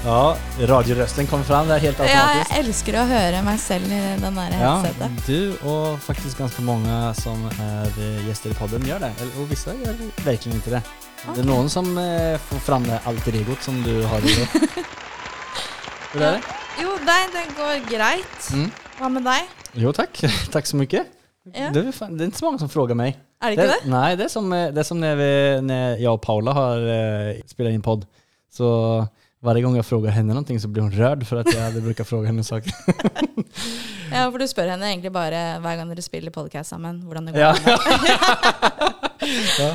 Ja, radiorøsten kom fram er helt automatisk. Ja, jeg elsker å høre meg selv i den der headsetet. Ja, du og faktisk ganske mange som er gjester i podden gjør det. Og visse gjør virkelig ikke det. det. Det er noen som eh, får fram det alter godt som du har i dig. er det? Jo, nei, det går greit. Mm. Hva med deg? Jo takk. Takk så mye. Ja. Det, er, det er ikke så mange som spør meg. Er det ikke det? Nei, det er som, eh, det er som når, vi, når jeg og Paula har uh, spelat inn podd. Så varje gång jag frågar henne någonting så blir hon rörd för att jag aldrig brukar fråga henne saker. Ja, for du spør henne egentlig bare hver gang dere spiller podcast sammen, hvordan det går. Ja. ja.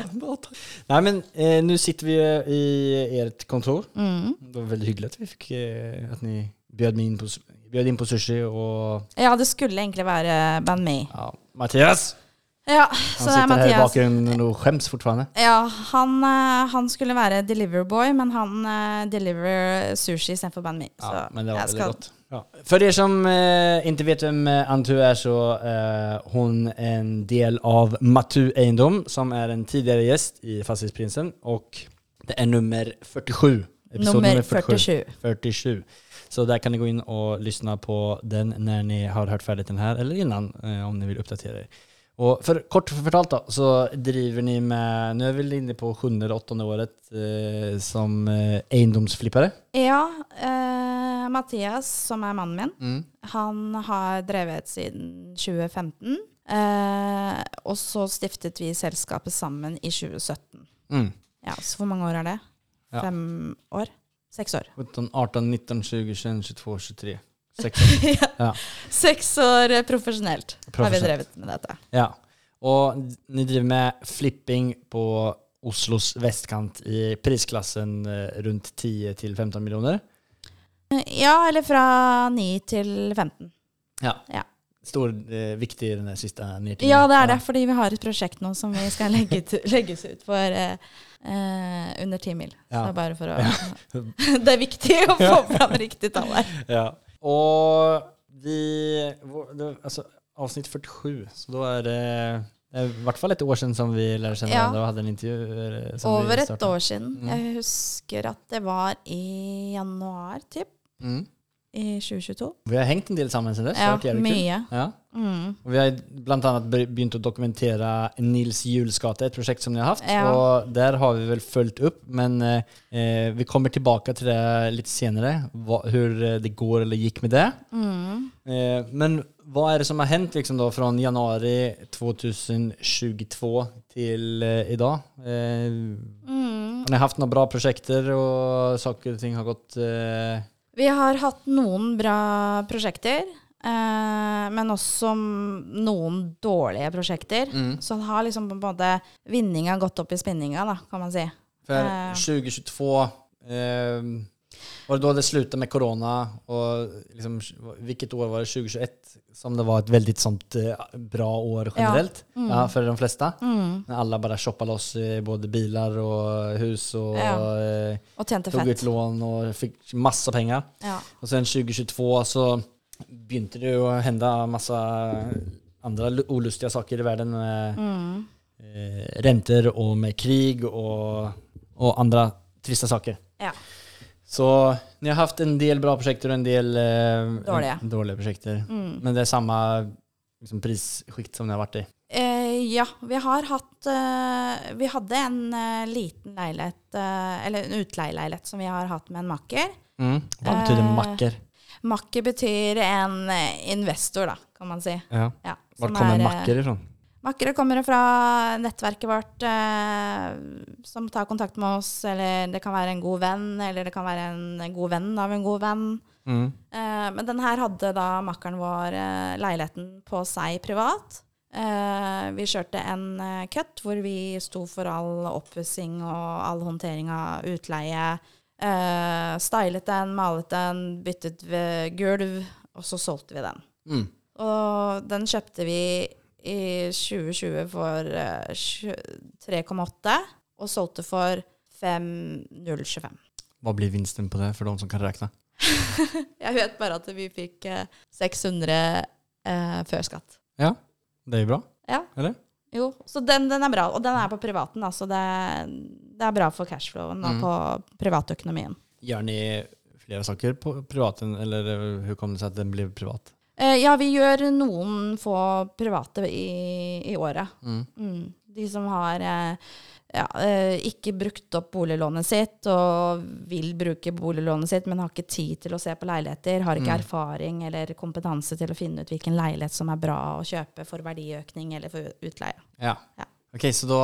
Nei, men eh, nu sitter vi i ert kontor. Mm. Det var veldig hyggelig at vi fikk eh, att ni bjöd, mig in på, bjöd in på sushi Og... Ja, det skulle egentlig være Band Me. ja, Mattias. Ja, Han så det er sitter her i Mathias. bakgrunden skjems skäms fortfarande. Ja, han, eh, han skulle være Deliverboy, men han uh, deliver sushi istedenfor Band Me. Ja, men det var jeg godt. Ja. För er som eh, inte vet vem eh, Antu är så är hon en del av Matu Eindom som är en tidigare gäst i Fastighetsprinsen och det är nummer 47. Episod Nummer 47. 47. Så där kan ni gå in och lyssna på den när ni har hört färdigt den här eller innan eh, om ni vill uppdatera er. Och för kort fortalt då, så driver ni med, nu är vi väl inne på sjunde eller åttonde året eh, som eh, eiendomsflippare. Ja, eh, Mathias, som er mannen min, Mm. han har drevet siden 2015. Eh, og så stiftet vi selskapet sammen i 2017. Mm. Ja, Så hvor mange år er det? Ja. Fem år? Seks år. 17, 18, 19, 20, 21, 22, 23. Sex år. ja. Ja. Seks år eh, profesjonelt har vi drevet med dette. ja. Og ni driver med flipping på Oslos vestkant i prisklassen rundt 10 till 15 millioner? Ja, eller fra 9 til 15. Ja. Ja. Stor, eh, viktig den siste nedtiden. Ja, det er det, fordi vi har et prosjekt nå som vi skal legge ut, legges ut for eh, eh, under 10 mil. Så det er bare for å Det er viktig å få fram riktig tall her. Ja. Och vi, alltså avsnitt 47, så då är det, i hvert fall et år siden som vi lærte kjenne hverandre Ja. og hadde en intervju. eh, Over et år siden. Mm. Jeg husker at det var i januar, typ, Mm. I 2022. Vi har hengt en del sammen siden det Ja, mye. Ja. Mm. Vi har blant annet begynt å dokumentere Nils Juels gate, et prosjekt som ni har hatt. Ja. Og der har vi vel fulgt opp, men eh, eh, vi kommer tilbake til det litt senere, hva, hvor det går eller gikk med det. Mm. Eh, men hva er det som har hendt liksom da, fra januari 2022 til eh, i dag? Eh, Mm. har ni hatt noen bra prosjekter, og saker og ting har gått eh, Vi har hatt noen bra prosjekter, eh, men også noen dårlige prosjekter. Mm. Så det har liksom på en måte vinninga gått opp i spinninga, da, kan man si. For Eh. 2022 eh, Var det da det slutta med korona? Og liksom, Hvilket år var det? 2021? Som det var et veldig sånt eh, bra år generelt Mm. ja, for de fleste. Mm. alle bare bara shoppade loss både biler og hus og Ja. eh, Og tjente tog ut lån og fikk masse penger. Ja. Og sen 2022 så begynte det å hende masse andre lu- saker i verden. Med, Mm. eh, renter og med krig og, og andre triste saker. Ja. Så ni har haft en del bra prosjekter og en del eh, Dårlige. dårlige prosjekter. Mm. Men det er samme liksom, prisskikt som ni har vært i. Eh, ja, vi har hatt eh, Vi hadde en eh, liten leilighet, eh, eller en utleieleilighet, som vi har hatt med en makker. Mm. Hva betyr det makker? Makker betyr en eh, investor, da, kan man si. Ja. Ja, Hvor kommer er, eh, makker ifrån? Makkere kommer fra nettverket vårt eh, som tar kontakt med oss, eller det kan være en god venn, eller det kan være en god venn av en god venn. Mm. Eh, men den her hadde da makkeren vår eh, leiligheten på seg privat. Eh, vi kjørte en eh, cut hvor vi sto for all oppussing og all håndtering av utleie, Eh, stylet den, malet den, byttet ved gulv, og så solgte vi den. Mm. Og den kjøpte vi i 2020 for eh, 3,8 og solgte for 5025. Hva blir vinsten på det for noen som kan regne? Jeg vet bare at vi fikk eh, 600 eh, før skatt. Ja, det er jo bra. Ja, Eller? jo. Så den, den er bra. Og den er på privaten, da, så det, det er bra for cashflowen og Mm. på privatøkonomien. Gjør ni flere saker på privaten, eller eh, hvordan kan det seg at den blir privat? Eh, ja, vi gjør noen få private i, i året. Mm. Mm. De som har eh, ja, eh, ikke brukt opp boliglånet sitt og vil bruke boliglånet sitt, men har ikke tid til å se på leiligheter, har ikke Mm. erfaring eller kompetanse til å finne ut hvilken leilighet som er bra å kjøpe for verdiøkning eller for utleie. Ja. Ja. Ok, så da,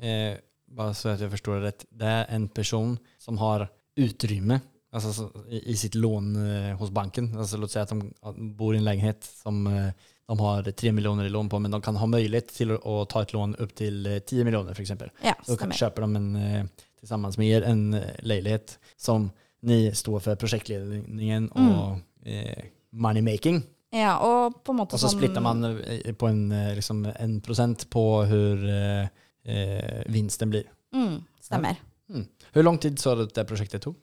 eh, bare så jeg forstår det rett, det er en person som har utrymme altså, så, i, sitt lån eh, hos banken. Låt oss si at de bor i en lägenhet som eh, de har tre miljoner i lån på, men de kan ha möjlighet til å, ta et lån upp til eh, 10 miljoner for eksempel. Ja, Så kan, stemmer. köper de en, eh, tillsammans med er en eh, lägenhet som ni står for projektledningen og eh, moneymaking. Ja, og på en måte Og så sånn- splitter man eh, på en, eh, liksom en prosent på hvor eh, eh, vinsten blir. mm, Stemmer. Mm. Hvor lang tid sa du at det prosjektet tok?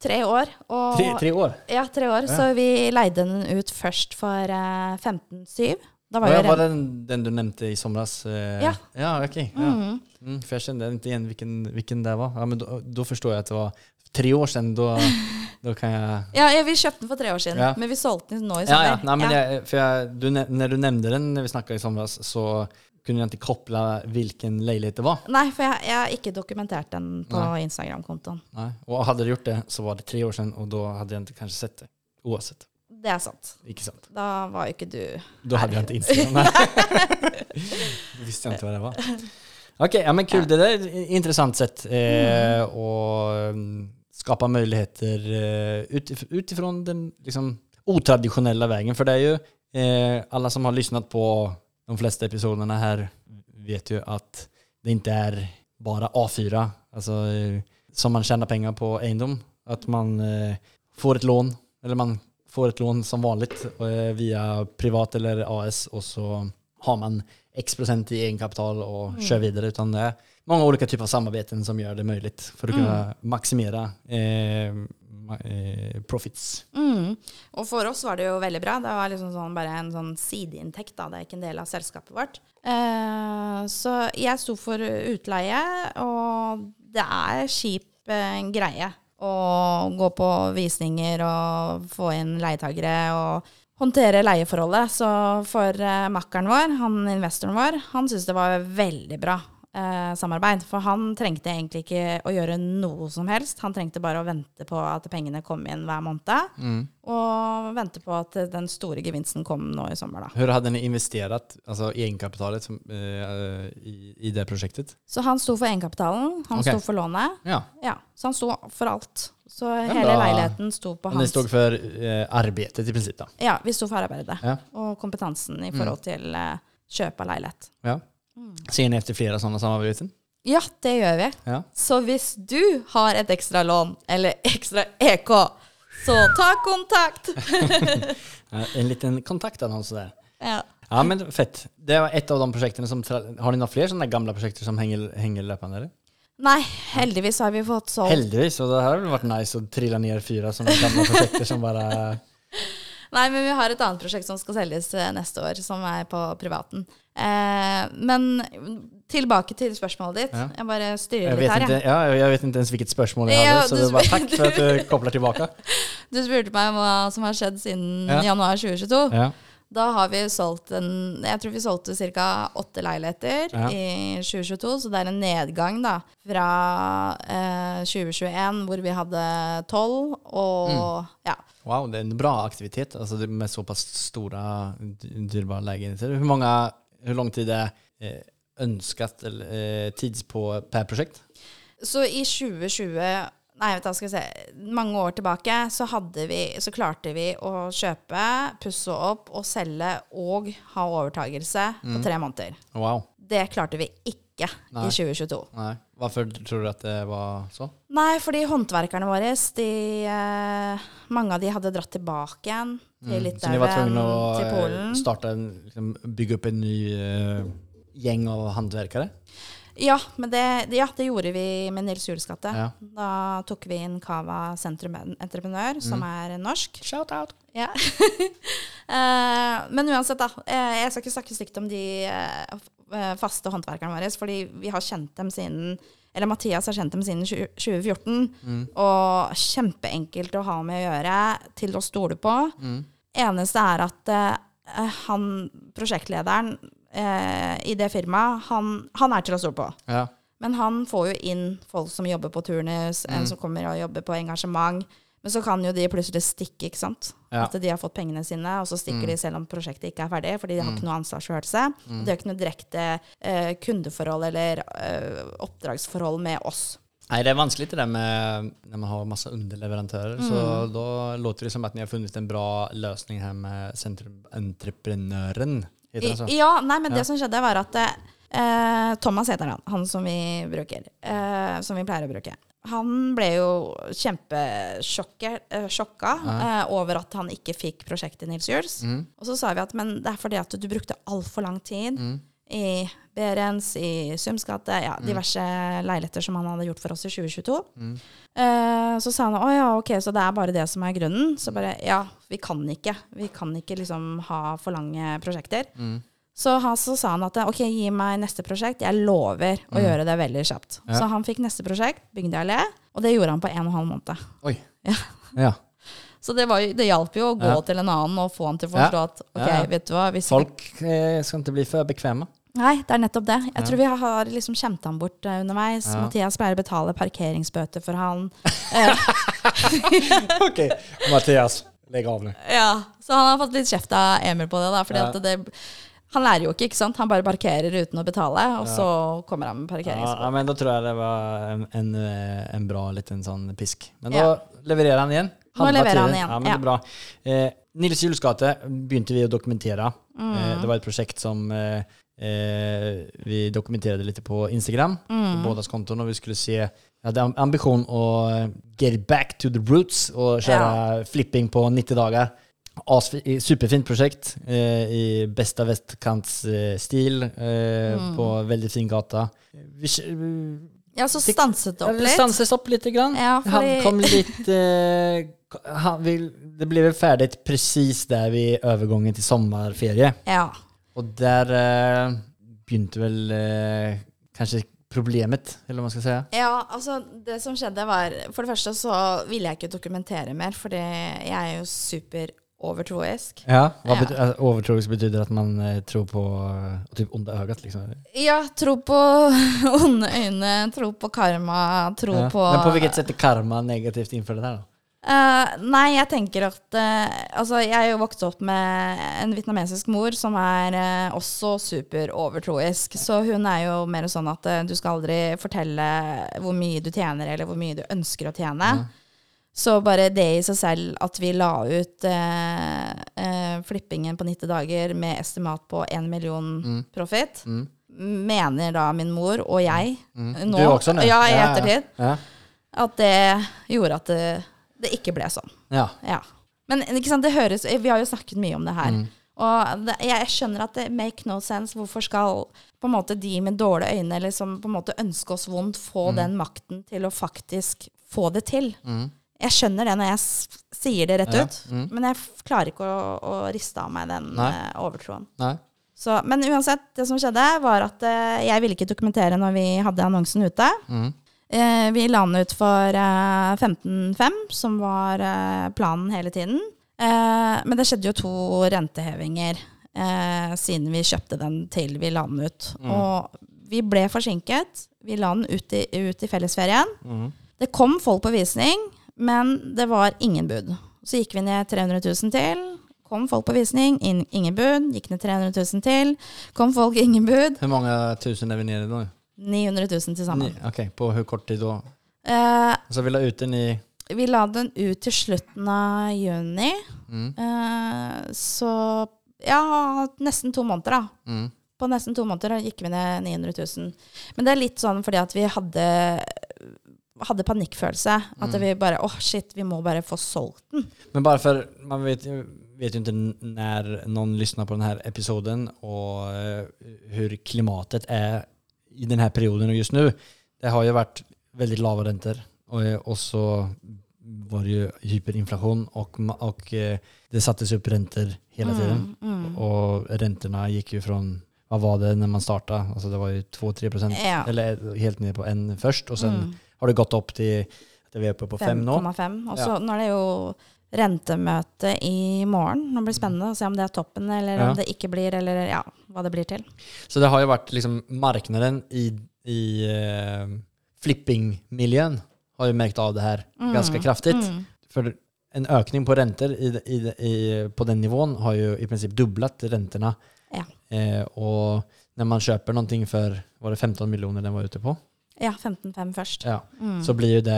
Tre år. Og, Tre, tre år? Ja, tre år. Ja. Så vi leide den ut først for uh, 15-7. Da Var, oh, ja, var det den den du nevnte i somras? Uh, Ja. Ja, ok. Ja. Mm. Mm, for jeg kjenner ikke igjen hvilken, hvilken det var. Ja, men da, forstår jeg at det var tre år siden. Da, da kan jeg Ja, ja, vi kjøpte den for tre år siden, Ja. men vi solgte den nå i Ja, sommer. ja. Nei, men Ja. Jeg, jeg, du, når du nevnte den når vi snakket i somras, så kunne jeg ikke koble hvilken leilighet det var. Nei, for jeg, jeg har ikke dokumentert den på Instagram-kontoen. Nei. Og hadde du gjort det, så var det tre år siden, og da hadde jeg ikke kanskje sett det. Uansett. Det er sant. Ikke sant? Da var jo ikke du Da hadde jeg ikke Instagram. Nei. Visste jeg ikke hva det var. Ok, ja, men kul. Det er interessant sett eh, å mm, skapa muligheter eh, ut utifrån den liksom, otradisjonelle veien. For det er jo eh, alle som har lyssnat på de fleste episodene her vet jo at det ikke er bare A4 alltså, eh, som man tjänar pengar på eiendom. At man eh, får et lån, eller man får et lån som vanligt eh, via privat eller AS og så har man x prosent i egenkapital og kjører videre. Utan det er mange olika typer av samarbeten som gjør det möjligt for å kunne maksimere eh, eh, profits. mm. Og for oss var det jo veldig bra. Det var liksom sånn, bare en sånn sideinntekt. Da. Det er ikke en del av selskapet vårt. Eh, så jeg sto for utleie, og det er kjip eh, greie å gå på visninger og få inn leietagere og håndtere leieforholdet. Så for eh, makkeren vår, han investoren vår, han syntes det var veldig bra eh, samarbeid. For han trengte egentlig ikke å gjøre noe som helst. Han trengte bare å vente på at pengene kom inn hver måned. Og vente på at den store gevinsten kom nå i sommer, da. Hur hadde han investert altså egenkapitalet som, eh, i, i det prosjektet? Så han sto for egenkapitalen, han okay. sto for lånet. Ja, Ja, så han sto for alt. Så Ja, hele da- leiligheten sto på hans. Men hans stod for eh, arbeidet, i prinsippet? da? Ja, vi sto for arbeidet. Ja. Og kompetansen i forhold til eh, kjøp av leilighet. Ja. Ser ni efter flera sådana samarbeten? Ja, det gjør vi. Ja. Så hvis du har et ekstra lån eller ekstra EK, så ta kontakt! En liten kontaktannonse der. Ja. Ja men fett. Det var ett av de prosjektene som, har dere flere sånne gamle prosjekter som henger, henger løpende, eller? Nei, heldigvis har vi fått solgt Heldigvis, og det har vel vært nice å trille ned fyra sådana gamle prosjekter som bare Nei, men vi har et annet prosjekt som skal selges eh, neste år, som er på privaten. Eh, men tilbake til spørsmålet ditt. Ja. Jeg bare styrer jeg litt her, inte, jeg. ja, jeg vet ikke ens hvilket spørsmål jeg Ja, hade, så det var spør- tack för du kobler tilbake. Du spurte meg om hva som har skjedd siden Ja. januar 2022. Ja. Da har vi solgt en Jeg tror vi solgte ca. åtte leiligheter i 2022, så det er en nedgang da fra eh, 2021, hvor vi hadde tolv, og Mm. ja. Wow, det er en bra aktivitet altså med såpass store, stora leiligheter. Hvor lägenheter. Hur, lang lång tid är eh, önskat eller, eh, tids på per projekt? Så i 2020 Nei, vet du, skal vi se. mange år tilbake så, vi, så klarte vi å kjøpe, pusse opp og selge og ha overtagelse på tre måneder. Wow. Det klarte vi ikke Nei. i 2022. Nei. Hvorfor tror du at det var så? Nei, fordi håndverkerne våre, de, eh, mange av de hadde dratt tilbake igjen til Mm. Så de var Litauen, å eh, starta en, liksom, bygga upp en ny uh, gjeng av håndverkere? Ja, men det, ja, det gjorde vi med Nils Jules gate. Ja. Da tok vi inn Cava Sentrum Entreprenør, som Mm. er norsk. Shout out! Ja. Eh, men uansett, da. eh, jeg skal ikke snakke stygt om de faste håndverkerne våre, fordi vi har kjent dem siden eller Mathias har kjent dem siden 2014. Mm. Og kjempeenkelt å ha med å gjøre, til å stole på. Mm. Eneste er at eh, han, prosjektlederen eh, i det firmaet, han, han er til å stole på. Ja. Men han får jo inn folk som jobber på turnus, Mm. en som kommer og jobber på engasjement. Men så kan jo de plutselig stikke, ikke sant. Ja. At de har fått pengene sine, og så stikker Mm. de selv om prosjektet ikke er ferdig, fordi de har ikke noe ansvarsfølelse. Mm. Og de har ikke noe direkte eh, kundeforhold eller eh, oppdragsforhold med oss. Nei, det er vanskelig til det med når man har masse underleverandører. Mm. Så da låter det som at ni har funnet en bra løsning her med senterentreprenøren. Ja, nei, men Ja. det som skjedde, var at eh, Thomas heter han, han som vi bruker. Eh, som vi pleier å bruke. Han ble jo kjempesjokka Ja. eh, over at han ikke fikk prosjektet Nils Jules. Mm. Og så sa vi at men det er fordi at du brukte altfor lang tid Mm. i Berens, i Sums gate, ja, diverse leiligheter som han hadde gjort for oss i 2022. Mm. Eh, så sa han å ja, ok, så det er bare det som er grunnen. Så bare ja, vi kan ikke. Vi kan ikke liksom ha for lange prosjekter. Mm. Så, han, så sa han at ok, gi meg neste prosjekt. Jeg lover å gjøre det veldig kjapt. Mm. Ja. Så han fikk neste prosjekt, Bygde allé, og det gjorde han på en og en halv måned. Oi. Ja. Ja. Så det, var, det hjalp jo å gå Ja. til en annen og få han til å forstå at ok, vet du hva Folk eh, skal ikke bli for bekvemme. Nei, det er nettopp det. Jeg tror vi har liksom kjent han bort eh, underveis. Ja. Mathias pleier å betale parkeringsbøter for han. ok, Mathias. Legg av nå. ja, så han har fått litt kjeft av Emil på det, da. Fordi Ja. at det han lærer jo ikke, ikke sant. Han bare parkerer uten å betale, og så kommer han med Ja, ja, men da tror jeg det var en, en, eh, en bra liten sånn pisk. Men da Ja. leverer han igen. Nå leverer han igjen, Ja, men det er bra. Eh, Nils Juels gate begynte vi å dokumentere. Mm. Eh, det var et prosjekt som eh, eh, vi dokumenterte litt på Instagram, Mm. på bådas konton og vi skulle se jeg hadde ambisjon å eh, get back to the roots og kjøre flipping på 90 dagar. Superfint prosjekt eh, i beste vestkantstil eh, Mm. på veldig fin gata. Vi, Ja, så stanset det opp det litt. stanses opp litt. grann. Ja, Han kom litt eh, Han vill, det ble vel ferdig precis der vi overgangen til sommerferie. Ja. Og der eh, begynte vel eh, kanskje problemet, eller hva man skal si. Ja, altså det som skjedde var For det første så ville jeg ikke dokumentere mer, for jeg er jo super overtroisk. Ja, hva Ja. eh, overtroisk betyder at man eh, tror på eh, typ onde øyne? liksom. Ja, tro på onde øyne, tro på karma, tro Ja. på Men på hvilket sett er karma negativt innenfor det der, da? Uh, nei, jeg tenker at uh, Altså, jeg er jo vokst opp med en vietnamesisk mor som er uh, også super overtroisk. Så hun er jo mer sånn at du skal aldri fortelle hvor mye du tjener, eller hvor mye du ønsker å tjene. Så bare det i seg selv at vi la ut eh, eh, flippingen på 90 dager med estimat på 1 million profit, Mm. mener da min mor og jeg Mm. nå Du også, nå? Ja, i Ja, ja. ettertid. Ja. At det gjorde at det, det ikke ble sånn. ja. Ja. Men ikke sant, det høres, vi har jo snakket mye om det her. Mm. Og det, jeg skjønner at det make no sense. Hvorfor skal på en måte de med dårlige øyne eller som på en måte ønsker oss vondt, få den makten til å faktisk få det til? Mm. Jeg skjønner det når jeg sier det rett Ja, ut, mm. men jeg klarer ikke å, å riste av meg den Nei. eh, overtroen. Nei. Så, men uansett, det som skjedde, var at eh, jeg ville ikke dokumentere når vi hadde annonsen ute. Mm. Eh, vi la den ut for eh, 15,5, som var eh, planen hele tiden. Eh, men det skjedde jo to rentehevinger eh, siden vi kjøpte den til vi la den ut. Og vi ble forsinket. Vi la den ut i, ut i fellesferien. Mm. Det kom folk på visning, men det var ingen bud. Så gikk vi ned 300 000 til. Kom folk på visning, inn, ingen bud. Gikk ned 300 000 til. Kom folk, ingen bud. Hvor mange tusen er vi nede nå? 900 000 til sammen. Ok, på hvor kort tid da? Eh, Så vi la ut den i Vi la den ut til slutten av juni. mm. Eh, så ja, nesten to måneder, da. Mm. På nesten to måneder gikk vi ned 900 000. Men det er litt sånn fordi at vi hadde, hadde panikkfølelse. At Mm. vi bare åh, shit, vi må bare få solgt den. Men bare for man vet, vet jo ikke når noen någon på denne episoden og hvor hur klimatet er i denne perioden og just nå. Det har jo vært veldig lave renter, og, og så var det jo hyperinflasjon, og, og, eh, det sattes opp renter hele tiden. Mm. mm. Og rentene gikk jo fra hva var det når man starta? Altså det var jo 2-3 procent. Ja. Eller helt ned på en først, og sen Mm. Har det gått opp til vi er oppe på 5 nå. 5,5. Og så Ja. nå er det jo rentemøte i morgen. Nå blir det spennende å se om det er toppen, eller Ja. om det ikke blir, eller ja, hva det blir til. Så det har jo vært liksom Markedet i, i eh, flippingmiljön har jo merket av det her Mm. ganske kraftigt. Mm. For en økning på renter i, i, i, på den nivån har jo i prinsipp doblet rentene. Ja. Eh, og når man kjøper noe for var det 15 millioner den var ute på? Ja, 15,5 først. Ja. Mm. Så blir jo det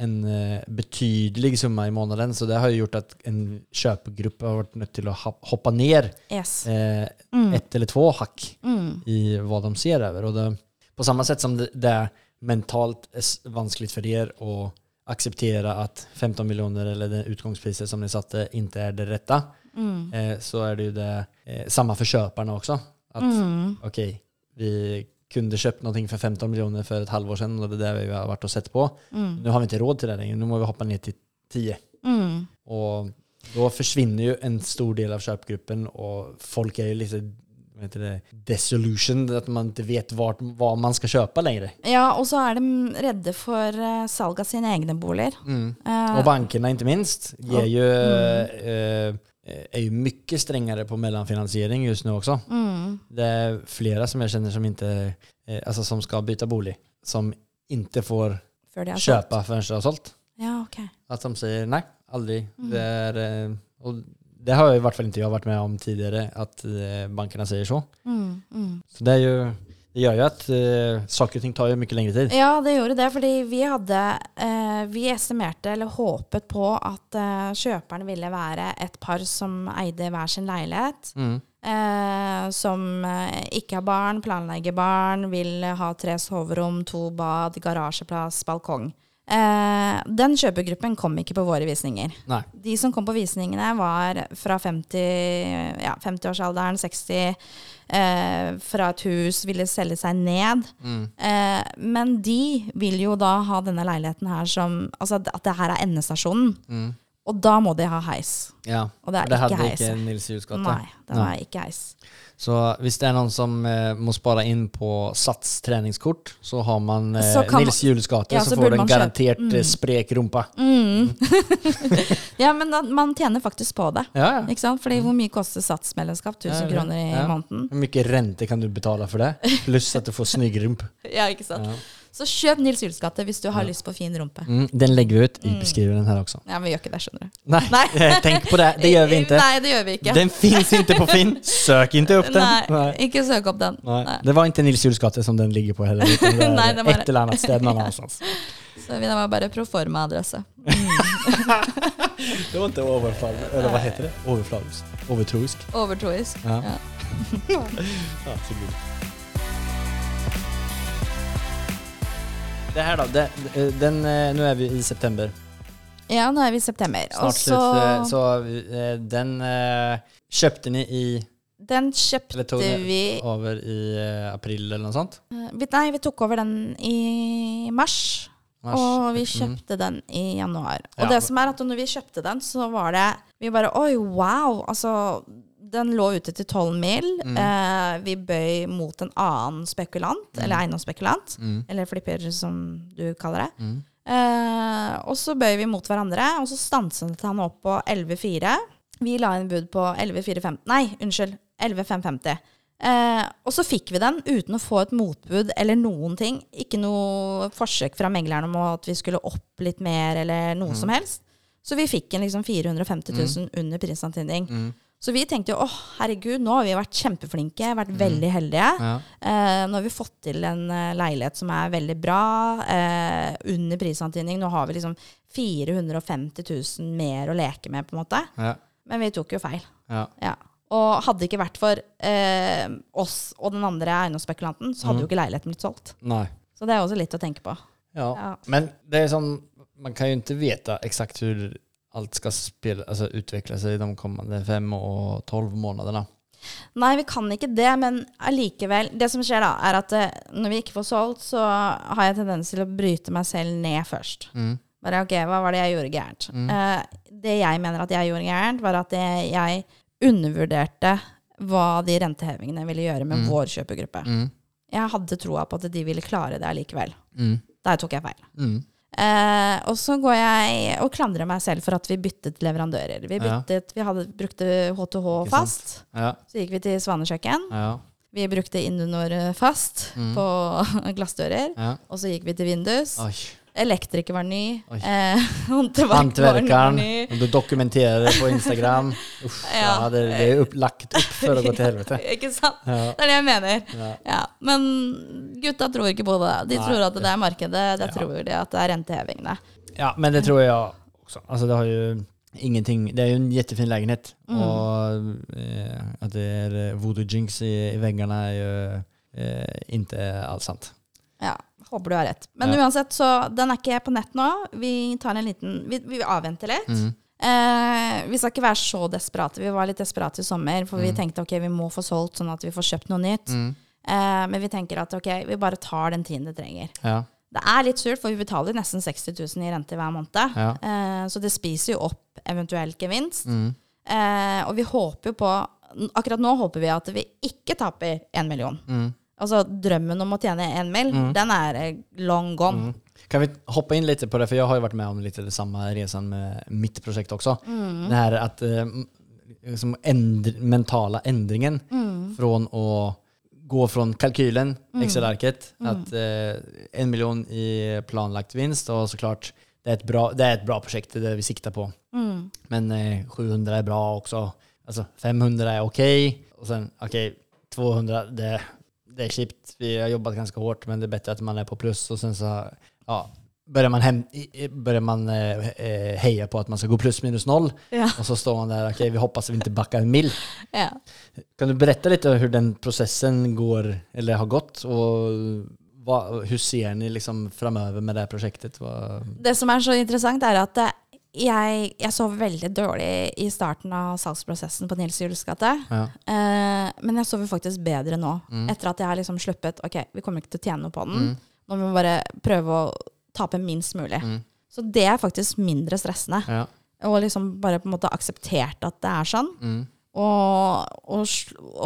en betydelig betydlig summa i måneden, Så det har jo gjort at en kjøpegruppe har vært nødt til å hoppe ned Yes. eh, Mm. ett eller två hakk Mm. i hva de ser over. Og det, på samme sett som det, det är mentalt vanskelig for dere å akseptere at acceptera 15 millioner eller det utgangspriset som dere satte ikke er det rette, Mm. eh, så er det jo det, eh, samme for kjøperne også. At Mm. okej, vi kunde köpt någonting för 15 miljoner för ett halvår sedan och det er det vi har varit och sett på. Mm. Nu har vi inte råd till det längre, nu må vi hoppa ner till 10. Mm. Och då försvinner ju en stor del av köpgruppen och folk är ju lite heter det, desolution, at man ikke vet vart, hva man skal kjøpe lenger. Ja, og så er de redde for uh, salg av sine egne boliger. Mm. Uh, og bankene, ikke minst gir jo Mm. eh, är ju mycket strängare på mellanfinansiering just nu också. mm. Det är flera som jag känner som inte, eh, alltså som ska byta bolig, som inte får solgt. köpa förrän de har sålt. Ja, ok. Att de säger nej, aldrig. Mm. Det, är, eh, och det har jeg i vart fall inte jag varit med om tidigare, att bankene bankerna säger så. Mm. Mm. Så det, är ju, det gjør jo at uh, saker og ting tar jo mye lengre tid. Ja, det gjorde det, fordi vi hadde uh, Vi estimerte, eller håpet på, at uh, kjøperen ville være et par som eide hver sin leilighet. Mm. Uh, som eh, ikke har barn, planlegger barn, vil ha tre soverom, to bad, garasjeplass, balkong. Eh, den kjøpegruppen kom ikke på våre visninger. Nei. De som kom på visningene, var fra 50, ja, 50-årsalderen, 60, eh, fra et hus, ville selge seg ned. Mm. Eh, men de vil jo da ha denne leiligheten her som Altså at det her er endestasjonen. Mm. Og da må de ha heis. Ja, Og det er det ikke hade heis. inte Nils. Nei, det Nei. var ikke heis. Så hvis det er noen som eh, må spara inn på Sats treningskort, så har man eh, Så Nils gate, Ja, så, så får du en garantert köpa- Mm. eh, sprek rumpa. Mm. ja, men da, man tjener faktisk på det. Ja, ja. Ikke sant? Fordi hvor mye koster satsmedlemskap? 1000 Ja, ja. kroner i måneden. Hvor mye rente kan du betale for det? Pluss at du får snygg rump. Ja, ikke sant? Så kjøp Nils Hjulsgate hvis du har lyst på fin rumpe. Mm, den legger vi ut i Mm. den her også. Ja, men vi gjør ikke det, skjønner du. Nei, Nei. tenk på det. Det gjør vi ikke. Nei, det gjør vi ikke. Den fins ikke på Finn. Søk ikke opp den. Nei, Nej. ikke søk opp den. Nei. Nei. Det var ikke Nils Hjulsgata som den ligger på heller. Nei, det var Et eller annet sted. Ja. Så det var bare proforma-adresse. Det var ikke overfall, eller hva heter det? Overflavisk. Overtroisk. Overtroisk. Ja. Ja. Ja, så gud. Det her, da. det, den, eh, nu är vi i september. Ja, nå er vi i september. Snart så eh, Så eh, den kjøpte köpte ni i, Den kjøpte tog vi over i april eller noe sånt? Nei, vi tok over den i mars. Mars. Og vi Mm. kjøpte den i januar. Og Ja. det som er at når vi kjøpte den, så var det Vi bare Oi, wow! Altså, den lå ute til 12 mil. Mm. Eh, vi bøy mot en annen spekulant, eller eiendomsspekulant. Mm. Eller flipper, som du kaller det. Mm. Eh, og så bøy vi mot hverandre, og så stanset han opp på 11,4. Vi la inn bud på 11,450 Nei, unnskyld. 11,550. Eh, og så fikk vi den uten å få et motbud eller noen ting. Ikke noe forsøk fra megleren om at vi skulle opp litt mer eller noe som helst. Så vi fikk en liksom 450 000 under prisantydning. Mm. Så vi tenkte jo åh, herregud, nå har vi vært kjempeflinke, vært veldig heldige. Ja. Eh, nå har vi fått til en eh, leilighet som er veldig bra, eh, under prisantydning. Nå har vi liksom 450 000 mer å leke med, på en måte. Ja. Men vi tok jo feil. Ja. Ja. Og hadde det ikke vært for eh, oss og den andre eiendomsspekulanten, så hadde Mm. jo ikke leiligheten blitt solgt. Nei. Så det er også litt å tenke på. Ja. Ja. Men det er sånn, man kan jo ikke vite exakt hur allt skal spela, alltså utveckla sig de kommende fem og tolv månedene? Nei, vi kan ikke det, men allikevel Det som skjer da, er at eh, når vi ikke får solgt, så har jeg tendens til å bryte meg selv ned først. Mm. Bare ok, hva var det jeg gjorde gærent? Eh, det jeg mener at jeg gjorde gærent, var at jeg, undervurderte hva de rentehevingene ville gjøre med vår kjøpegruppe. Mm. Jeg hadde troa på at de ville klare det allikevel. Mm. Der tok jeg feil. Eh, og så går jeg og klandrer meg selv for at vi byttet leverandører. Vi, byttet, vi hadde, brukte HTH fast. Så gikk vi til Svanekjøkken. ja, Vi brukte Indunor fast Mm. på glassdører. Og så gikk vi til Vindus. Oj. Elektriker var ny. Eh, Håndverkeren. var ny. du dokumenterer det på Instagram. Uff, Ja. ja. det, det er upp, lagt opp Før det gå til helvete. Ikke sant? Ja. Det er det jeg mener. Ja. Men gutta tror ikke på det. De Nei. tror at det er markedet. De tror de at det er rentehevingene. ja, men det tror jeg også. Altså, det har jo ingenting, det er jo en jättefin leilighet, Mm. og eh, at det är eh, voodoo jinx i, i veggene, er jo eh, ikke alt sant. Ja, håper du har rett. Men Ja. uansett, så den er ikke på nett nå. Vi tar en liten Vi, vi avventer litt. Mm. Eh, vi skal ikke være så desperate. Vi var litt desperate i sommer, for Mm. vi tenkte ok, vi må få solgt sånn at vi får kjøpt noe nytt. Eh, men vi tenker at ok, vi bare tar den tiden det trenger. Ja, Det er litt surt, for vi betaler nesten 60 000 i rente hver måned. Ja. Eh, så det spiser jo opp eventuell gevinst. mm. Eh, og vi håper jo på Akkurat nå håper vi at vi ikke taper én million. Mm. Altså drømmen om å tjene én mill., den er eh, long gone. Mm. Kan vi hoppe inn litt på det, for jeg har jo vært med om litt det samme reisen med mitt prosjekt også. Mm. Det her at eh, liksom ändr- mentala endringen fra å gå fra kalkylen, Excel-arket, at én en million i planlagt vinst og så klart det er, ett bra, det er et bra prosjekt, det er det vi siktar på. Mm. Men eh, 700 er bra også. Altså 500 er ok. Og sen ok, 200 det, det är kjipt. Vi har jobbat ganska hårt men det är bättre att man är på plus. Och sen så ja, börjar man, hem, börjar man eh, eh, heja på att man ska gå plus minus noll. Ja. Och så står man där, okej vi hoppas att vi inte backar en mil. Ja. Kan du berätta lite hur den processen går, eller har gått? Och hva, hur ser ni liksom framover med det här projektet? Vad, Det som er så interessant, er at eh, jeg, jeg sov veldig dårlig i starten av salgsprosessen på Nils Jules gate. ja. Eh, men jeg sover faktisk bedre nå, Mm. etter at jeg har liksom sluppet Ok, vi kommer ikke til å tjene noe på den. Nå må vi bare prøve å tape minst mulig. Mm. Så det er faktisk mindre stressende. Ja. Og liksom bare på en måte akseptert at det er sånn. Mm. Og, og,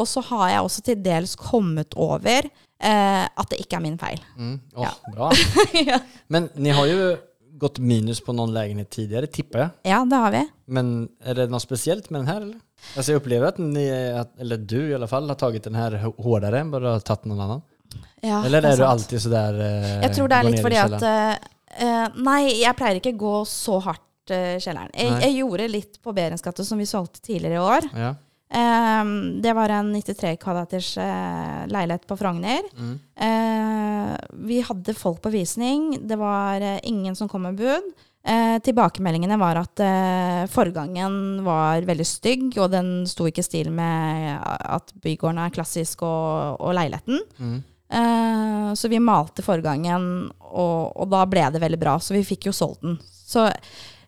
og så har jeg også til dels kommet over eh, at det ikke er min feil. Mm. Åh, Ja. Bra. Men ni har ju gått minus på noen leilighet tidligere, tipper jeg. ja, det har vi. Men er det noe spesielt med den her, eller? Altså, jeg opplever at ni, eller du i alle fall, har tatt den her hardere enn bare har tagit någon annan. Ja, eller det er du alltid alltid sådär eh, Jeg tror det er litt fordi at eh, Nei, jeg pleier ikke gå så hardt uh, kjelleren. Jeg, jeg gjorde litt på Berens gate, som vi solgte tidligere i år. Ja. Ehm, det var en 93 kvadraters eh, leilighet på Frogner. Mm. Eh, vi hadde folk på visning. Det var eh, ingen som kom med bud. Tilbakemeldingene var at forgangen var veldig stygg, og den sto ikke i stil med at bygården er klassisk og, og leiligheten. Mm. Så vi malte forgangen, og, og da ble det veldig bra. Så vi fikk jo solgt den. Så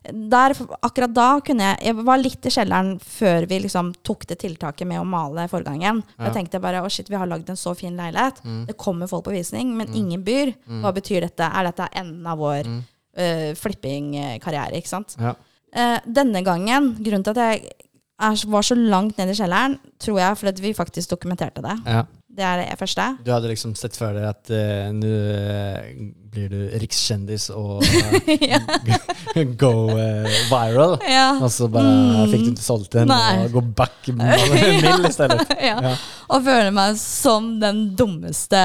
der, akkurat da kunne jeg Jeg var litt i kjelleren før vi liksom tok det tiltaket med å male forgangen. Ja. Jeg tenkte bare å shit, vi har lagd en så fin leilighet. Mm. Det kommer folk på visning, men ingen byr. Hva betyr dette? Er dette enden av vår Mm. uh, flipping-karriere? Ikke sant? Ja. Uh, denne gangen, grunnen til at jeg er, var så langt ned i kjelleren, tror jeg fordi vi faktisk dokumenterte det. Ja. Det er det første. Du hadde liksom sett for deg at uh, nu eh, blir du rikskjendis og uh, go uh, viral. ja. og så bare Mm. fick du ikke solgt den Nei. og gå back en i stedet. ja. Ja. Og føler meg som den dummeste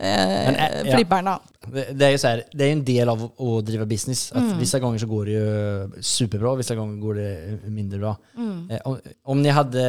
Men, eh, flipperen, da. Det, det jo ju så det er en del av å drive business. At Mm. Visse ganger så går det jo superbra, visse ganger går det mindre bra. Mm. Eh, om, om ni hade,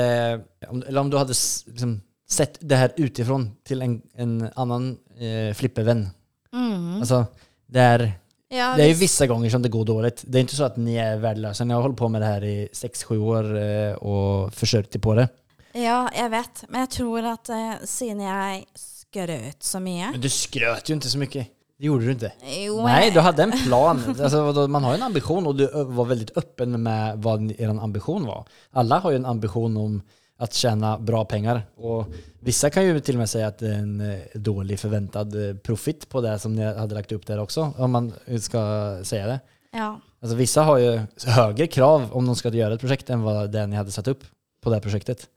om, eller om du hadde liksom sett det här utifrån till en, en annan eh, flippervän. Mm. Alltså, där Ja, Det är ju hvis- vissa gånger som det går dåligt. Det är inte så att ni är värdelösa. Ni har hållit på med det här i 6-7 år eh, och försökt er på det. ja, jeg vet. Men jeg tror at eh, siden jeg skrøt så mye Men du skröt ju inte så mycket. Det gjorde du inte. Jo, Nej, du hade en plan. Alltså, man har jo en ambition och du var väldigt öppen med vad er ambition var. Alla har ju en ambition om att tjäna bra pengar. Och vissa kan ju till och med säga att det är en eh, dålig förväntad eh, profit på det som ni hade lagt upp där också, om man ska säga det. Ja. Alltså vissa har ju högre krav om de ska göra ett projekt än vad det ni hade satt upp på det projektet.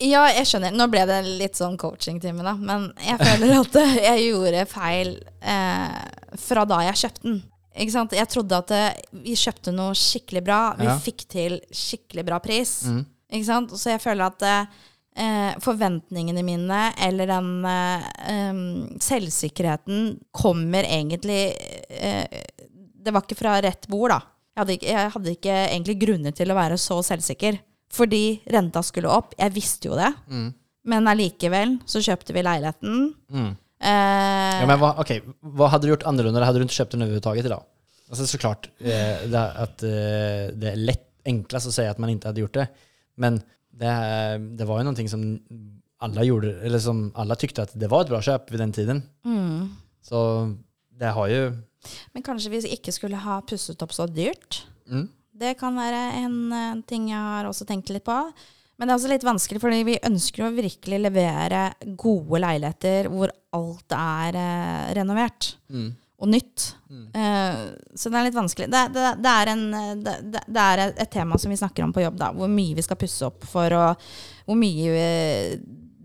Ja, jeg skjønner. Nå ble det litt sånn coaching-time, da. Men jeg føler at jeg gjorde feil eh, fra da jeg kjøpte den. Ikke sant? Jeg trodde at vi kjøpte noe skikkelig bra. Vi Ja. fikk til skikkelig bra pris. Mm. Ikke sant? Så jeg føler at eh, forventningene mine, eller den eh, selvsikkerheten, kommer egentlig eh, Det var ikke fra rett bord, da. Jeg hadde, ikke, jeg hadde ikke egentlig grunner til å være så selvsikker. Fordi renta skulle opp. Jeg visste jo det. Mm. Men allikevel så kjøpte vi leiligheten. Mm. Eh, Ja, men hva, okay. hva hadde du gjort annerledes? Hadde du ikke kjøpt den överhuvudtaget Altså, så klart eh, det, at eh, det er lett, enklest å si at man ikke hadde gjort det. Men det, det var jo någonting som alle gjorde, eller som alle tykte at det var et bra kjøp ved den tiden. mm. Så det har jo Men kanskje vi ikke skulle ha pusset opp så dyrt. Mm. Det kan være en, en ting jeg har også tenkt litt på. Men det er også litt vanskelig, fordi vi ønsker å virkelig levere gode leiligheter hvor alt er eh, renovert Mm. Og nytt. Eh, så det er litt vanskelig. Det, det, det, er, en, eh, det, er et, tema som vi snakker om på jobb, da. Hvor mye vi skal pusse opp for, og hvor mye eh,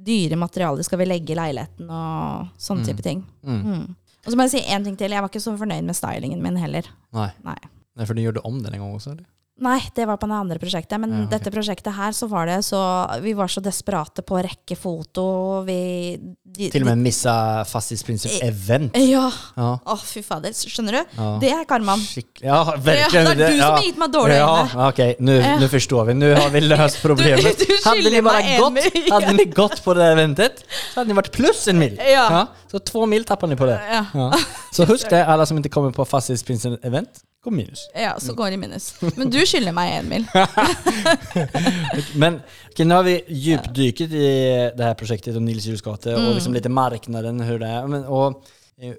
dyre materialer skal vi legge i leiligheten, og sånne type ting. Mm. Mm. Og så må jeg si en ting til. Jeg var ikke så fornøyd med stylingen min heller. Nei. Nei. For du gjorde om den en gang også, Eller? Nei, det var på det andre prosjektet. Men Ja, okay. dette prosjektet her, så var det så Vi var så desperate på å rekke foto. Vi de, Til og med missa Fastighetsprincip event. de, Ja. Ja. Å, fy fader. Skjønner du? Ja. Det er karmaen. Ja, virkelig. Ja, det er du som har gitt meg dårlige Ja, øyne. Nå Nu, Ja. nu vi. Nå har vi løst problemet. Du- du hadde de bare gått, hadde de gått på det eventet så hadde de vært pluss en mil. Ja. Så to mil tapper de på det. Ja. Ja. Så husk det, alle som ikke kommer på Fastighetsprinsen event, går minus. Ja, så går det i minus. Men du skylder meg en mil. Men okay, nå har vi djupdyket i det her prosjektet om Nils Hjulsgate Mm. og liksom litt marknaden, hur det er. Men, og, er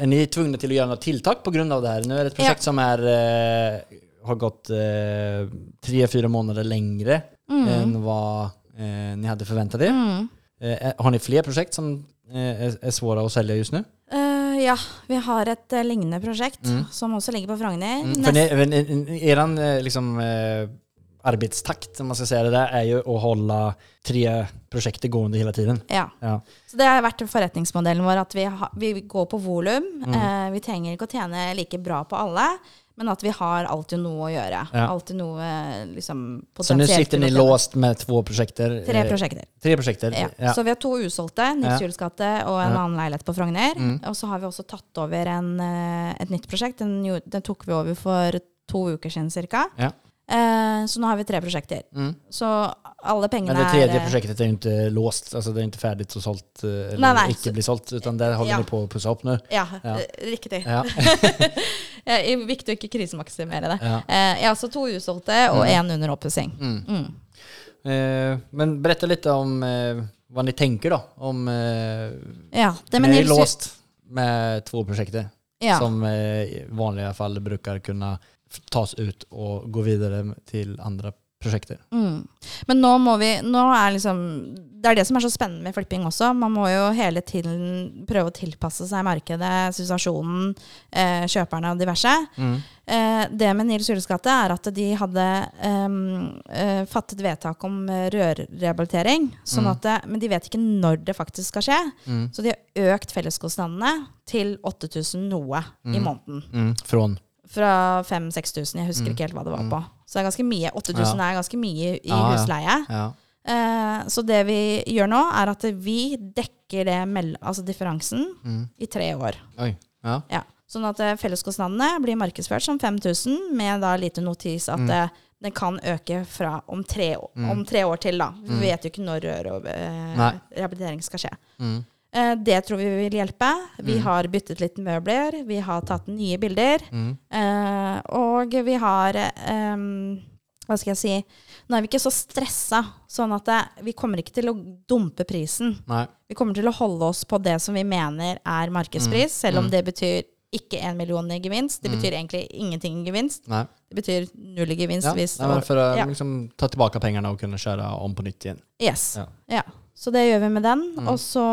är ni tvungne til å gjøre noe tiltak på grund av det her? Nå er det et prosjekt Ja. som er, uh, har gått eh, tre, måneder lengre längre än vad eh, ni hadde förväntat det. Mm. Eh, har ni flere prosjekt som er, er är svåra att sälja just nu? Eh, ja, vi har et eh, lignende prosjekt som også ligger på Frogner. Mm. För ni, eran eh, liksom, eh, arbetstakt, om man skal si det där, er jo å holde tre prosjekter gående hele tiden. Ja. Ja. Så det har vært forretningsmodellen vår at vi, ha, vi går på volum. Eh, vi trenger ikke å tjene like bra på alle, men at vi har alltid noe å gjøre. Ja. Alltid noe liksom Så nå sitter dere ni låst med to prosjekter? Tre eh, prosjekter. Tre prosjekter. Ja. Ja. Så vi har to usolgte, Nils. Juels gate og en Ja. Mm. annen leilighet på Frogner. Og så har vi også tatt over en, eh, et nytt prosjekt. Den, den tok vi over for to uker siden cirka. Ja. Eh, så nå har vi tre prosjekter. Mm. Så alle pengene Men det tredje er prosjektet er jo ikke låst, Altså det er ikke ferdig och sålt, eh, eller nei, nei, ikke blir sålt, utan det holder Ja. på å pusse opp nå? Ja, Ja. eh, riktig. Ja. Det er viktig å ikke krisemaksimere det. Ja. Eh, jeg har altså to usolgte og én under oppussing. Mm. Mm. Eh, men berette litt om eh, hva ni tenker, da. Om, eh, Ja, det er ni låst med to prosjekter, som eh, i vanlige fall bruker kunna f- tas ut og gå videre til andre prosjekter. Mm. Men nå må vi nå er liksom, Det er det som er så spennende med flipping også. Man må jo hele tiden prøve å tilpasse seg markedet, situasjonen, eh, kjøperne og diverse. Mm. Eh, det med Nils Jules gate er at de hadde ehm, eh, fattet vedtak om eh, rørrehabilitering. Sånn Mm. det, men de vet ikke når det faktisk skal skje. Mm. Så de har økt felleskostnadene til 8000 noe i måneden. Mm. Från? Fra 5000-6000. Jeg husker Mm. ikke helt hva det var på. Så det er ganske mye. 8000 er ganske mye i Ja, ja. husleie. Ja. Eh, så det vi gjør nå, er at vi dekker det altså differansen Mm. i tre år. Oi, Ja. Ja. Sånn at eh, felleskostnadene blir markedsført som 5000, med da lite notis at Mm. eh, den kan øke fra om tre, Mm. om tre år til, da. Vi Mm. vet jo ikke når rør og eh, rehabilitering skal skje. Mm. Eh, det tror vi vil hjelpe. Vi har byttet litt møbler, vi har tatt nye bilder. Mm. Eh, og vi har eh, Hva skal jeg si Nå er vi ikke så stressa, sånn at det, vi kommer ikke til å dumpe prisen. Nei. Vi kommer til å holde oss på det som vi mener er markedspris, selv om Mm. det betyr ikke én million i gevinst. Det betyr egentlig ingenting i gevinst. Nei. Det betyr null i gevinst Ja. hvis Nei, for å ja. liksom, ta tilbake pengene og kunne kjøre om på nytt igjen. Yes. Ja. Ja. Så det gjør vi med den. Mm. Og så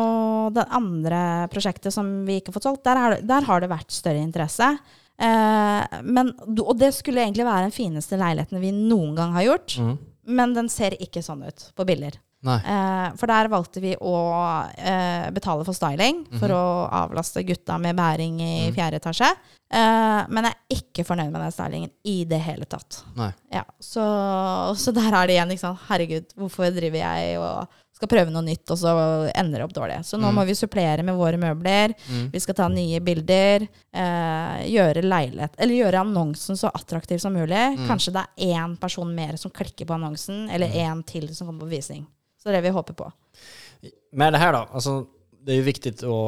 det andre prosjektet som vi ikke har fått solgt, der har, det- der har det vært større interesse. Eh, men, og det skulle egentlig være den fineste leiligheten vi noen gang har gjort. Mm. Men den ser ikke sånn ut på bilder. Eh, for der valgte vi å eh, betale for styling for Mhm. å avlaste gutta med bæring i Mm. fjerde etasje. Eh, men jeg er ikke fornøyd med den stylingen i det hele tatt. Ja, så, så der er det igjen, ikke sant. Herregud, hvorfor driver jeg og skal prøve noe nytt, og så ender det opp dårlig. Så nå Mm. må vi supplere med våre møbler. Mm. Vi skal ta nye bilder. Eh, gjøre leilighet Eller gjøre annonsen så attraktiv som mulig. Mm. Kanskje det er én person mer som klikker på annonsen, eller én til som kommer på visning. Så det er det vi håper på. Med det her, da. Altså, det er jo viktig å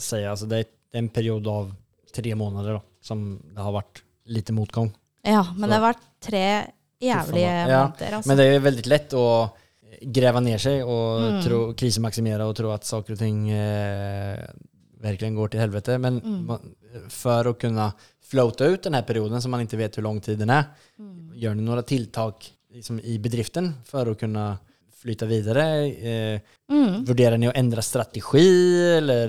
si altså, det er en periode av tre måneder da, som det har vært lite motgang. Ja, men Så- det har vært tre jævlige måneder. Altså. Men det er jo veldig lett att gräva ner sig och Mm. tro, krismaximera och tro att saker och ting eh, verkligen går till helvete. Men Mm. man, för att kunna floata ut den här perioden som man inte vet hur lång tid den är, Mm. gör ni några tilltag liksom, i bedriften för att kunna flytta vidare? Eh, Mm. Vurderar ni att ändra strategi eller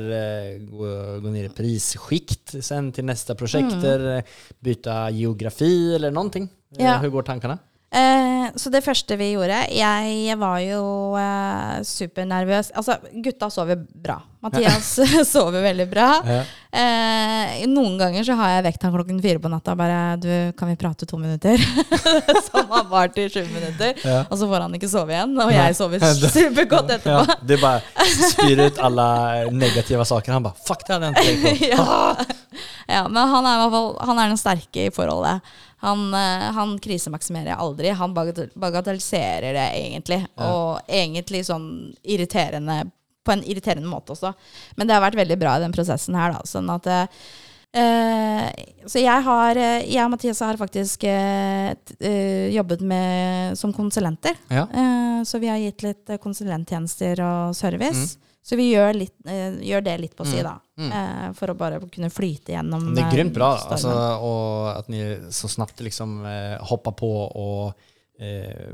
eh, gå, gå ner i prisskikt sen till nästa projekt? Mm. Byta geografi eller någonting? Eh, Ja. Hur går tankarna? Eh, så det første vi gjorde Jeg var jo eh, supernervøs. Altså, gutta sover bra. Mathias sover veldig bra. Eh, noen ganger så har jeg vekt han klokken fire på natta og bare Du, kan vi prate to minutter? Som har vart i sju minutter. Ja. Og så får han ikke sove igjen, og jeg sover supergodt etterpå. Ja, det bare spyr ut alle negative saker. Han bare 'fuck, det hadde jeg inte tänkt på'. ja. ja, men han er i hvert fall Han er den sterke i forholdet. Han, eh, han krisemaksimerer aldri. Han bagatelliserer det egentlig. Ja. Og egentlig sånn irriterende på en irriterende måte også. Men det har vært veldig bra i den prosessen her, da. Sånn at eh, eh, Så jeg har eh, Jeg og Mathias har faktisk eh, jobbet med som konsulenter. Ja. Eh, så vi har gitt litt konsulenttjenester og service. Mm. Så vi gjør, litt, eh, gjør det litt på si, Mm. da. Mm. Eh, for å bare kunne flyte gjennom Det er grønt grymt bra stormen. altså, og at ni så snabbt liksom eh, hoppar på og eh,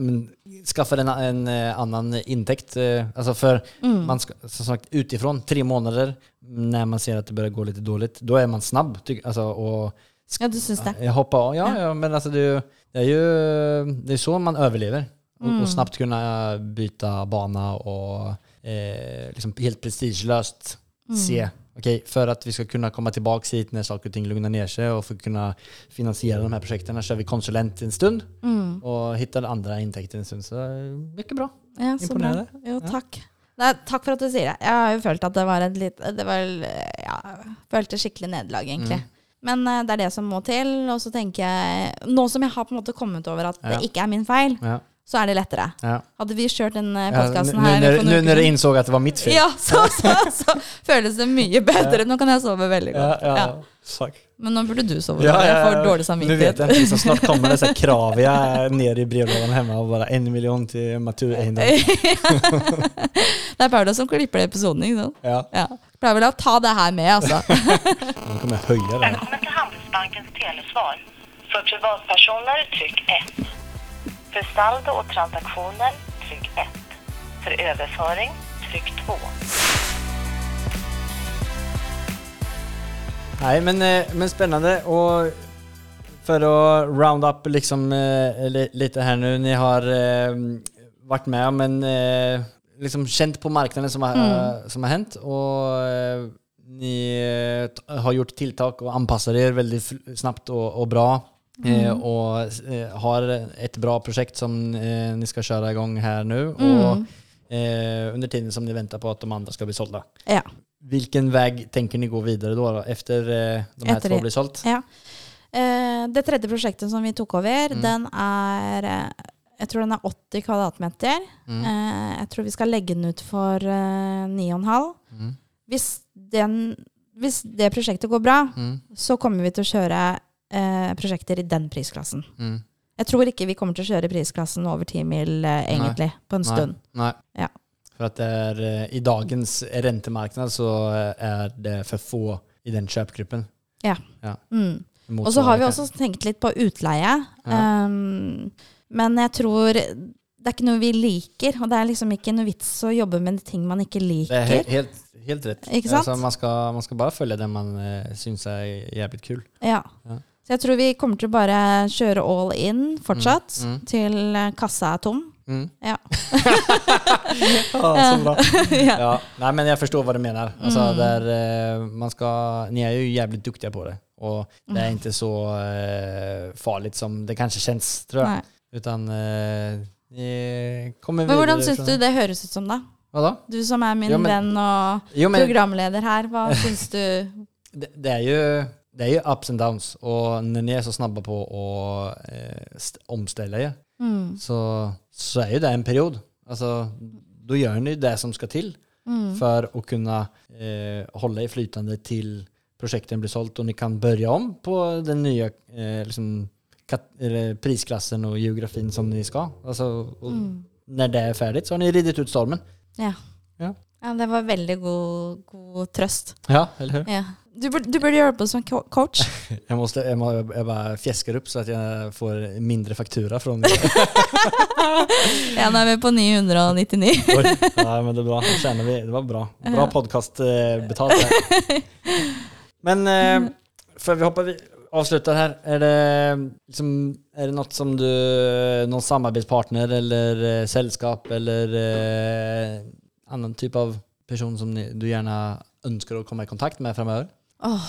men, skaffar en, en eh, annan intäkt. Eh, alltså för Mm. man ska, som sagt utifrån, tre månader, när man ser att det börjar gå lite dåligt, då är man snabb. Ty, alltså, och Ja, du syns det? Jag hoppar ja, Ja. ja men alltså det, er det är ju det är så man överlever. Och, Mm. och snabbt kunna byta bana och eh, liksom helt prestigelöst Mm. se, okej, för at vi skal kunne komme tilbake hit når saker og ting lugnar ned seg, og for å kunne finansiere de her prosjektene, så er vi konsulent en stund Mm. Og finner andre inntekter en stund. Så mye mycket bra. Ja. Imponerende. Jo, Ja. takk. Nei, takk for at du sier det. Jeg har jo følt at det var et litt Det var Ja, følte skikkelig nederlag, egentlig. Mm. Men uh, det er det som må til. Og så tenker jeg Nå som jeg har på en måte kommet over at Ja. det ikke er min feil, Ja, så er det lettere. ja. Hadde vi kjørt den podkasten nu, her Nå når nu innså du att det var mitt film. Ja, så, så, så føles det mye bedre. Nå kan jeg sove veldig godt. ja. Ja. Fuck. Men nå burde du sove. Ja, jeg får dårlig samvittighet. samvittighet. vet jeg, så snart kommer det så jeg kraviga ner i brevlåven hemma og bare en million til Matur Eindal. det er Paula som klipper det episodene, ikke sant? Ja, Ja. Pleier vel å ta det her med, altså. nå kommer jeg høyere. Velkommen til Handelsbankens telesvar. For privatpersoner, trykk 1. För saldo och transaktioner, tryck 1. För överföring, tryck 2. Nei, men, eh, men spennende. Og for å round up liksom litt her nå Dere. Ni har vært varit med men eh, liksom kjent på markedene som har, Mm. som har hendt. Og dere ni eh, har gjort tiltak og anpasser dere veldig snabbt och, och bra. Eh, Mm. och eh, har ett bra projekt som eh, ni ska köra igång här nu. Och, Mm. eh, under tiden som ni väntar på att de andra ska bli sålda. Ja. Hvilken väg tänker ni gå videre da, da efter de här två blir sålt? Ja. Eh, det tredje prosjektet som vi tok over, Mm. den er Jeg tror den er 80 kvadratmeter. Mm. Eh, jeg tror vi skal legge den ut for eh, 9,5. Mm. Hvis, den, hvis det prosjektet går bra, Mm. så kommer vi til å kjøre eh, prosjekter i den prisklassen. Mm. Jeg tror ikke vi kommer til å kjøre prisklassen over 10 mil, eh, egentlig, på en Nei. stund. Nej. Ja. For at det er, eh, i dagens rentemarked så er det for få i den köpgruppen. Mm. Og så har vi også tenkt litt på utleie. Ja. Um, men jeg tror det er ikke noe vi liker, og det er liksom ikke noe vits å jobbe med ting man ikke liker. Det er helt, helt, helt rett. Alltså, man, skal, man skal, bare følge det man uh, syns er jævlig kul. Ja. Ja. Så jeg tror vi kommer til å bare kjøre all in fortsatt, Mm, mm. til eh, kassa er tom. Mm. Ja. ah, så bra. ja. Ja, Nei, men jeg forstår hva du mener. Altså, Mm. där, eh, man skal, ni er jo jævlig duktige på det. og det er ikke så uh, farlig som det kanskje kjennes, tror jeg. Nei. Utan uh, ni kommer Men hvordan syns du det høres ut som, da? Hva da? Du som er min Jo, men- venn og Jo, men programleder her, hva syns du? det, det, er ju, det är ju ups and downs. Och när ni är så snabba på att eh, st- omställa er Mm. så, så är ju det en period. Alltså, då gör ni det som ska till Mm. för att kunna eh, hålla er flytande till projekten blir sålt och ni kan börja om på den nya eh, liksom, prisklassen och geografin som ni ska. Alltså, Mm. När det är färdigt så har ni ridit ut stormen. Ja. Ja. Ja. Det var veldig god, god trøst. Ja, eller hur? Ja. Du, burde- du burde jobbe som coach. Jeg, måste, jeg, må, jeg bare fjesker opp, så at jeg får mindre faktura fra Ja, nå er vi på 999. Nei, ja, men det var, vi. Det var bra. Bra podcast eh, betalt. Men eh, før vi hopper vi avslutter her, er det, liksom, er det noe som du, Noen samarbeidspartner eller eh, selskap eller eh, annan type av person som du gjerne ønsker å komme i kontakt med fremover? Åh,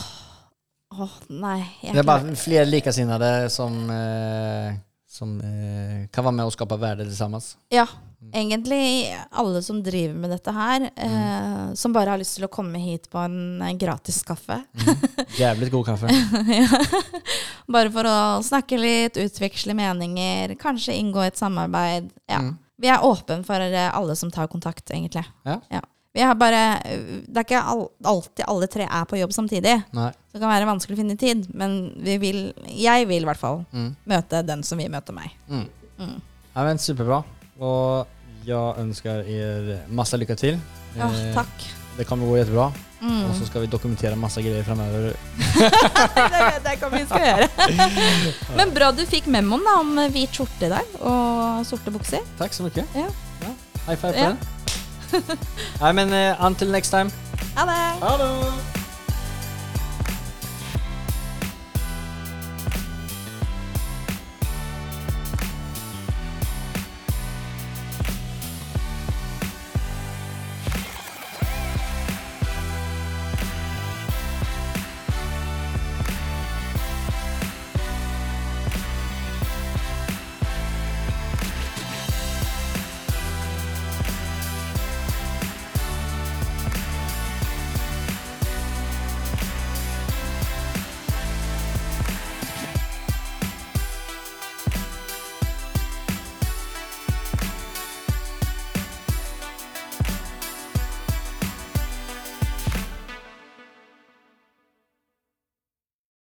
åh, nei. Jeg Det er bare flere likesinnede som, eh, som eh, kan være med och skape värde sammen? Ja, egentlig alle som driver med dette her, Mm. eh, som bare har lyst til å komme hit på en gratis kaffe. Jævlig god kaffe. Ja. bare for å snakke litt, utveksle meninger, kanskje inngå et samarbeid. Ja. Mm. Vi er åpne for eh, alle som tar kontakt, egentlig. Ja. Vi har bare, det er ikke all, alltid alle tre er på jobb samtidig. Nei. Så det kan være vanskelig å finne tid, men vi vil, jeg vil i hvert fall Mm. møte den som vil møte meg. Mm. Mm. Ja, men superbra. Og jeg ønsker dere masse lykke til. Ja, Eh, takk. Det kommer gå jättebra. Mm. Og så skal vi dokumentere masse greier framover. det vet jeg ikke om vi skal gjøre. Men bra du fikk memoen da, om hvit skjorte i dag, og sorte bukser. Takk så mye. Ja. High five på Ja. den. Nei, men uh, until next time. Ha det!